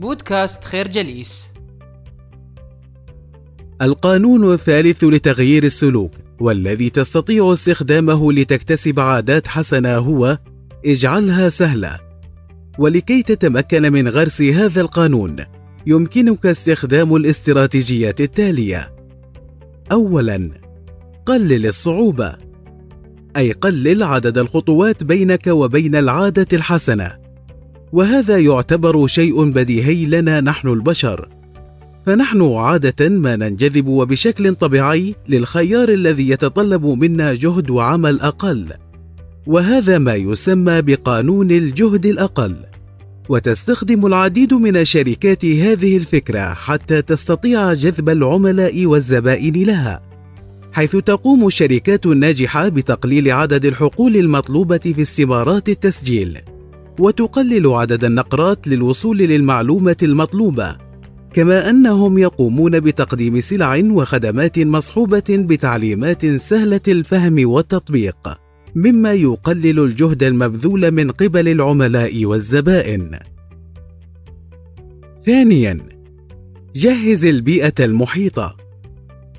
بودكاست خير جليس. القانون الثالث لتغيير السلوك والذي تستطيع استخدامه لتكتسب عادات حسنة هو اجعلها سهلة. ولكي تتمكن من غرس هذا القانون يمكنك استخدام الاستراتيجيات التالية. اولا قلل الصعوبة. أي قلل عدد الخطوات بينك وبين العادة الحسنة. وهذا يعتبر شيء بديهي لنا نحن البشر. فنحن عادة ما ننجذب وبشكل طبيعي للخيار الذي يتطلب منا جهد وعمل أقل. وهذا ما يسمى بقانون الجهد الأقل. وتستخدم العديد من الشركات هذه الفكرة حتى تستطيع جذب العملاء والزبائن لها حيث تقوم الشركات الناجحة بتقليل عدد الحقول المطلوبة في استمارات التسجيل. وتقلل عدد النقرات للوصول للمعلومة المطلوبة كما أنهم يقومون بتقديم سلع وخدمات مصحوبة بتعليمات سهلة الفهم والتطبيق مما يقلل الجهد المبذول من قبل العملاء والزبائن. ثانيا جهز البيئة المحيطة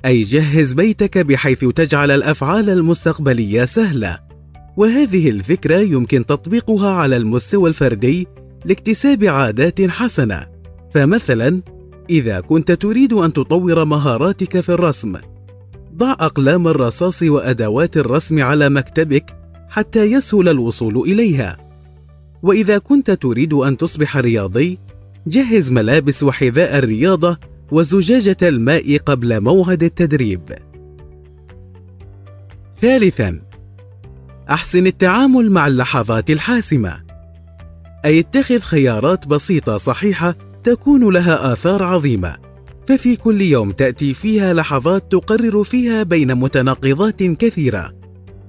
أي جهز بيتك بحيث تجعل الأفعال المستقبلية سهلة. وهذه الفكرة يمكن تطبيقها على المستوى الفردي لاكتساب عادات حسنة. فمثلا إذا كنت تريد أن تطور مهاراتك في الرسم ضع أقلام الرصاص وأدوات الرسم على مكتبك حتى يسهل الوصول إليها. وإذا كنت تريد أن تصبح رياضي جهز ملابس وحذاء الرياضة وزجاجة الماء قبل موعد التدريب. ثالثا أحسن التعامل مع اللحظات الحاسمة. أي اتخذ خيارات بسيطة صحيحة تكون لها آثار عظيمة. ففي كل يوم تأتي فيها لحظات تقرر فيها بين متناقضات كثيرة.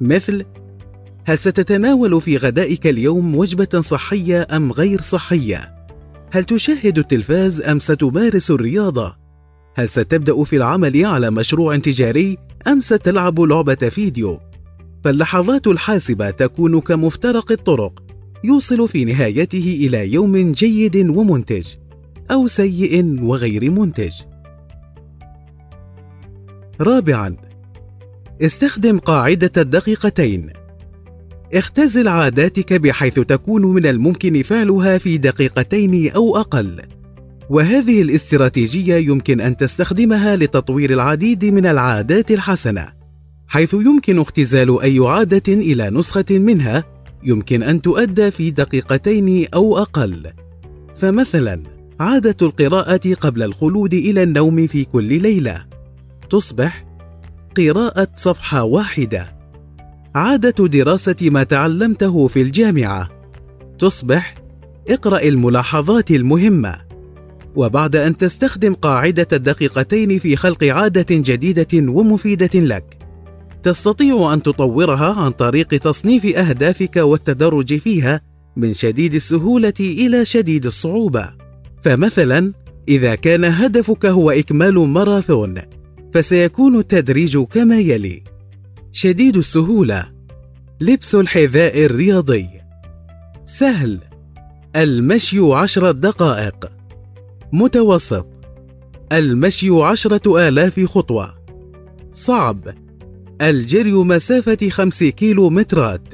مثل هل ستتناول في غدائك اليوم وجبة صحية أم غير صحية؟ هل تشاهد التلفاز أم ستمارس الرياضة؟ هل ستبدأ في العمل على مشروع تجاري أم ستلعب لعبة فيديو؟ فاللحظات الحاسمه تكون كمفترق الطرق يوصل في نهايته إلى يوم جيد ومنتج أو سيء وغير منتج. رابعا استخدم قاعدة الدقيقتين. اختزل عاداتك بحيث تكون من الممكن فعلها في دقيقتين أو أقل. وهذه الاستراتيجية يمكن أن تستخدمها لتطوير العديد من العادات الحسنة. حيث يمكن اختزال أي عادة إلى نسخة منها يمكن أن تؤدى في دقيقتين أو أقل. فمثلا عادة القراءة قبل الخلود إلى النوم في كل ليلة. تصبح قراءة صفحة واحدة. عادة دراسة ما تعلمته في الجامعة. تصبح اقرأ الملاحظات المهمة. وبعد أن تستخدم قاعدة الدقيقتين في خلق عادة جديدة ومفيدة لك. تستطيع أن تطورها عن طريق تصنيف أهدافك والتدرج فيها من شديد السهولة إلى شديد الصعوبة. فمثلا إذا كان هدفك هو إكمال ماراثون فسيكون التدريج كما يلي. شديد السهولة. لبس الحذاء الرياضي. سهل. المشي عشرة دقائق. متوسط. المشي عشرة آلاف خطوة. صعب. الجري مسافة خمس كيلو مترات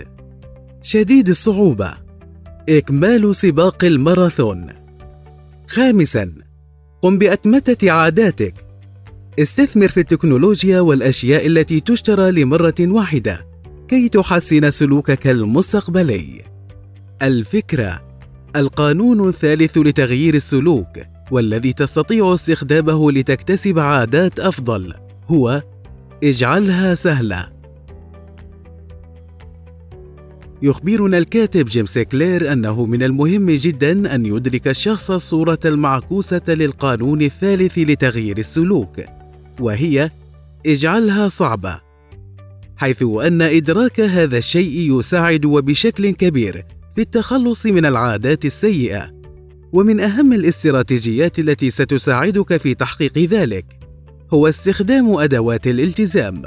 شديد الصعوبة. إكمال سباق الماراثون. خامسا قم بأتمتة عاداتك. استثمر في التكنولوجيا والأشياء التي تشترى لمرة واحدة كي تحسن سلوكك المستقبلي. الفكرة. القانون الثالث لتغيير السلوك والذي تستطيع استخدامه لتكتسب عادات أفضل هو اجعلها سهلة. يخبرنا الكاتب جيمس كلير أنه من المهم جدا أن يدرك الشخص الصورة المعكوسة للقانون الثالث لتغيير السلوك وهي اجعلها صعبة حيث أن إدراك هذا الشيء يساعد وبشكل كبير في التخلص من العادات السيئة ومن أهم الاستراتيجيات التي ستساعدك في تحقيق ذلك. هو استخدام أدوات الالتزام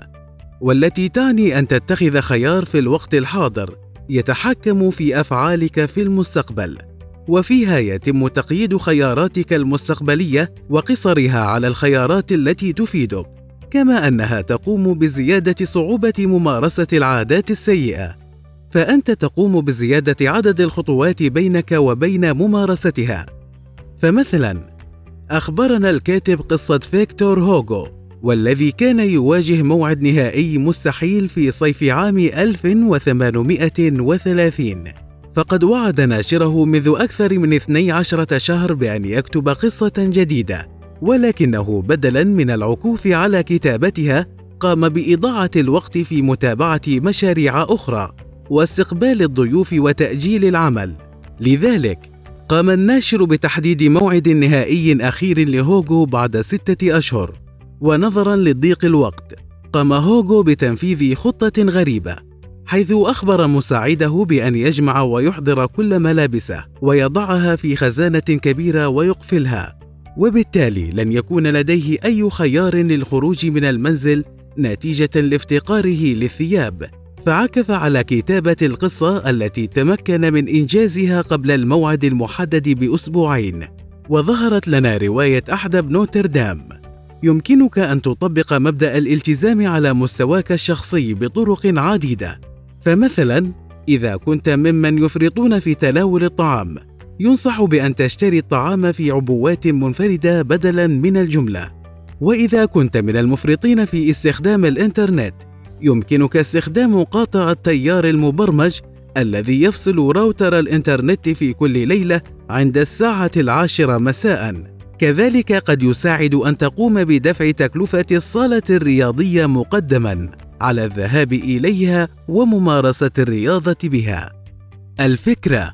والتي تعني أن تتخذ خيار في الوقت الحاضر يتحكم في أفعالك في المستقبل وفيها يتم تقييد خياراتك المستقبلية وقصرها على الخيارات التي تفيدك كما أنها تقوم بزيادة صعوبة ممارسة العادات السيئة. فأنت تقوم بزيادة عدد الخطوات بينك وبين ممارستها. فمثلا أخبرنا الكاتب قصة فيكتور هوغو والذي كان يواجه موعد نهائي مستحيل في صيف عام 1830 فقد وعد ناشره منذ أكثر من 12 شهر بأن يكتب قصة جديدة ولكنه بدلا من العكوف على كتابتها قام بإضاعة الوقت في متابعة مشاريع أخرى واستقبال الضيوف وتأجيل العمل. لذلك قام الناشر بتحديد موعد نهائي أخير لهوغو بعد ستة أشهر ونظرا لضيق الوقت. قام هوغو بتنفيذ خطة غريبة حيث أخبر مساعده بأن يجمع ويحضر كل ملابسه ويضعها في خزانة كبيرة ويقفلها وبالتالي لن يكون لديه أي خيار للخروج من المنزل نتيجة لافتقاره للثياب. فعكف على كتابة القصة التي تمكن من إنجازها قبل الموعد المحدد بأسبوعين وظهرت لنا رواية أحدب نوتردام. يمكنك أن تطبق مبدأ الالتزام على مستواك الشخصي بطرق عديدة. فمثلا إذا كنت ممن يفرطون في تناول الطعام ينصح بأن تشتري الطعام في عبوات منفردة بدلا من الجملة. وإذا كنت من المفرطين في استخدام الإنترنت يمكنك استخدام قاطع التيار المبرمج الذي يفصل راوتر الإنترنت في كل ليلة عند الساعة العاشرة مساء كذلك قد يساعد أن تقوم بدفع تكلفة الصالة الرياضية مقدما على الذهاب إليها وممارسة الرياضة بها. الفكرة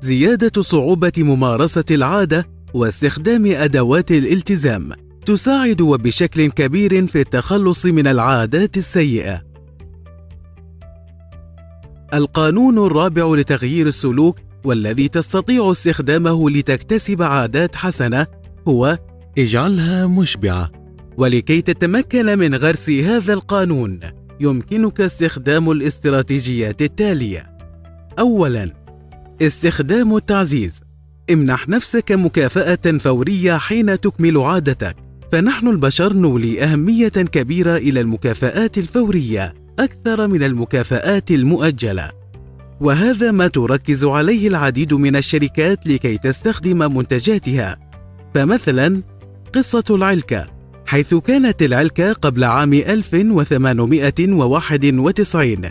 زيادة صعوبة ممارسة العادة واستخدام أدوات الالتزام تساعد وبشكل كبير في التخلص من العادات السيئة. القانون الرابع لتغيير السلوك والذي تستطيع استخدامه لتكتسب عادات حسنة هو اجعلها مشبعة. ولكي تتمكن من غرس هذا القانون، يمكنك استخدام الاستراتيجيات التالية. أولاً: استخدام التعزيز. امنح نفسك مكافأة فورية حين تكمل عادتك. فنحن البشر نولي أهمية كبيرة إلى المكافآت الفورية أكثر من المكافآت المؤجلة. وهذا ما تركز عليه العديد من الشركات لكي تستخدم منتجاتها. فمثلا قصة العلكة حيث كانت العلكة قبل عام 1891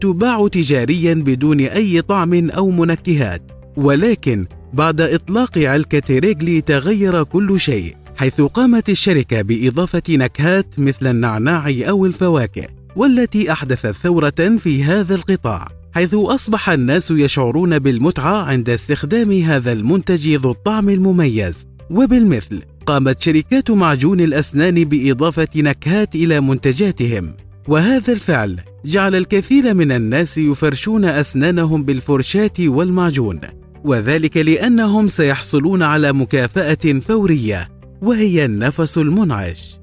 تباع تجاريا بدون أي طعم أو منكهات ولكن بعد إطلاق علكة ريغلي تغير كل شيء حيث قامت الشركة بإضافة نكهات مثل النعناع أو الفواكه والتي أحدثت ثورة في هذا القطاع حيث أصبح الناس يشعرون بالمتعة عند استخدام هذا المنتج ذو الطعم المميز. وبالمثل قامت شركات معجون الأسنان بإضافة نكهات إلى منتجاتهم. وهذا الفعل جعل الكثير من الناس يفرشون أسنانهم بالفرشاة والمعجون وذلك لأنهم سيحصلون على مكافأة فورية. وهي النفس المنعش.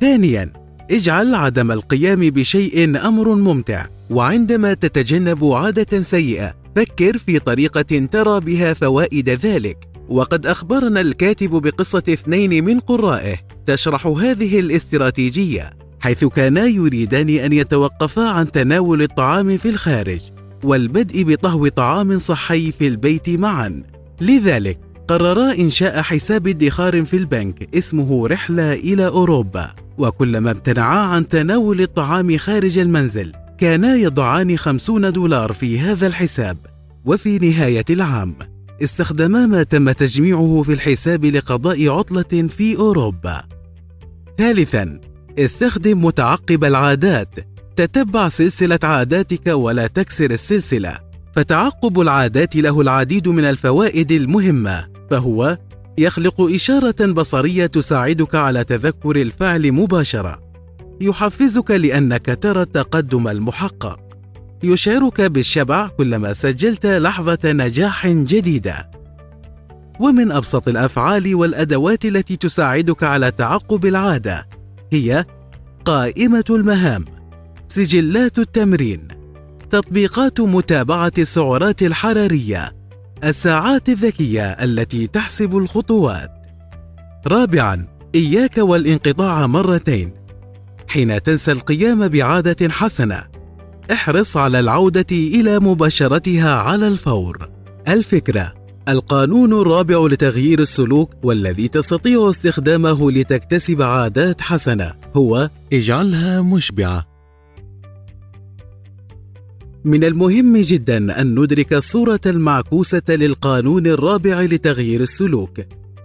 ثانياً، اجعل عدم القيام بشيء أمر ممتع، وعندما تتجنب عادة سيئة، فكر في طريقة ترى بها فوائد ذلك، وقد أخبرنا الكاتب بقصة اثنين من قرائه تشرح هذه الاستراتيجية، حيث كانا يريدان أن يتوقفا عن تناول الطعام في الخارج، والبدء بطهو طعام صحي في البيت معا. لذلك قررا إنشاء حساب ادخار في البنك اسمه رحلة إلى أوروبا. وكلما امتنعا عن تناول الطعام خارج المنزل كانا يضعان خمسون دولار في هذا الحساب. وفي نهاية العام استخدما ما تم تجميعه في الحساب لقضاء عطلة في أوروبا. ثالثا استخدم متعقب العادات. تتبع سلسلة عاداتك ولا تكسر السلسلة. فتعقب العادات له العديد من الفوائد المهمة. فهو يخلق إشارة بصرية تساعدك على تذكر الفعل مباشرة. يحفزك لأنك ترى التقدم المحقق. يشعرك بالشبع كلما سجلت لحظة نجاح جديدة. ومن أبسط الأفعال والأدوات التي تساعدك على تعقب العادة هي قائمة المهام، سجلات التمرين، تطبيقات متابعة السعرات الحرارية، الساعات الذكية التي تحسب الخطوات. رابعا إياك والانقطاع مرتين. حين تنسى القيام بعادة حسنة احرص على العودة إلى مباشرتها على الفور. الفكرة القانون الرابع لتغيير السلوك والذي تستطيع استخدامه لتكتسب عادات حسنة هو اجعلها مشبعة. من المهم جدا أن ندرك الصورة المعكوسة للقانون الرابع لتغيير السلوك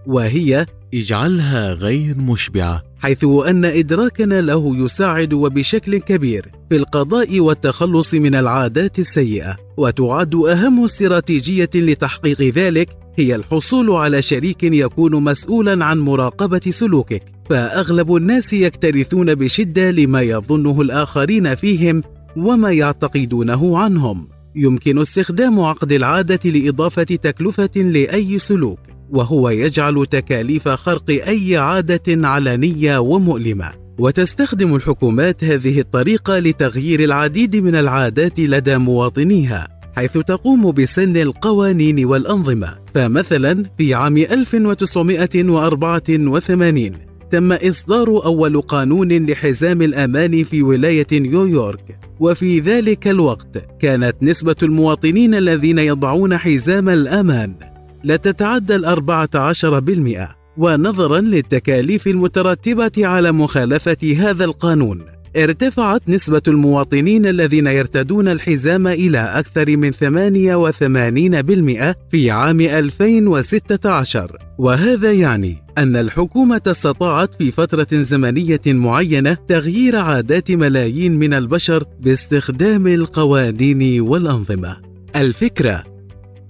وهي اجعلها غير مشبعة. حيث أن إدراكنا له يساعد وبشكل كبير في القضاء والتخلص من العادات السيئة وتعد أهم استراتيجية لتحقيق ذلك هي الحصول على شريك يكون مسؤولا عن مراقبة سلوكك. فأغلب الناس يكترثون بشدة لما يظنه الآخرين فيهم وما يعتقدونه عنهم. يمكن استخدام عقد العادة لإضافة تكلفة لأي سلوك وهو يجعل تكاليف خرق أي عادة علنية ومؤلمة. وتستخدم الحكومات هذه الطريقة لتغيير العديد من العادات لدى مواطنيها حيث تقوم بسن القوانين والأنظمة. فمثلا في عام 1984 تم إصدار أول قانون لحزام الأمان في ولاية نيويورك. وفي ذلك الوقت كانت نسبة المواطنين الذين يضعون حزام الأمان لا تتعدى الأربعة عشر بالمئة. ونظرا للتكاليف المترتبة على مخالفة هذا القانون. ارتفعت نسبة المواطنين الذين يرتدون الحزام إلى أكثر من 88% في عام 2016 وهذا يعني أن الحكومة استطاعت في فترة زمنية معينة تغيير عادات ملايين من البشر باستخدام القوانين والأنظمة. الفكرة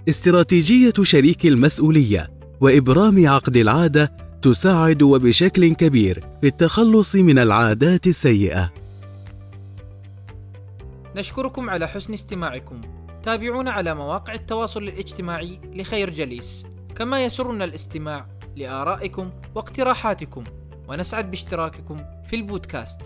استراتيجية شريك المسؤولية وإبرام عقد العادة تساعد وبشكل كبير في التخلص من العادات السيئة. نشكركم على حسن استماعكم. تابعونا على مواقع التواصل الاجتماعي لخير جليس. كما يسرنا الاستماع لآرائكم واقتراحاتكم. ونسعد باشتراككم في البودكاست.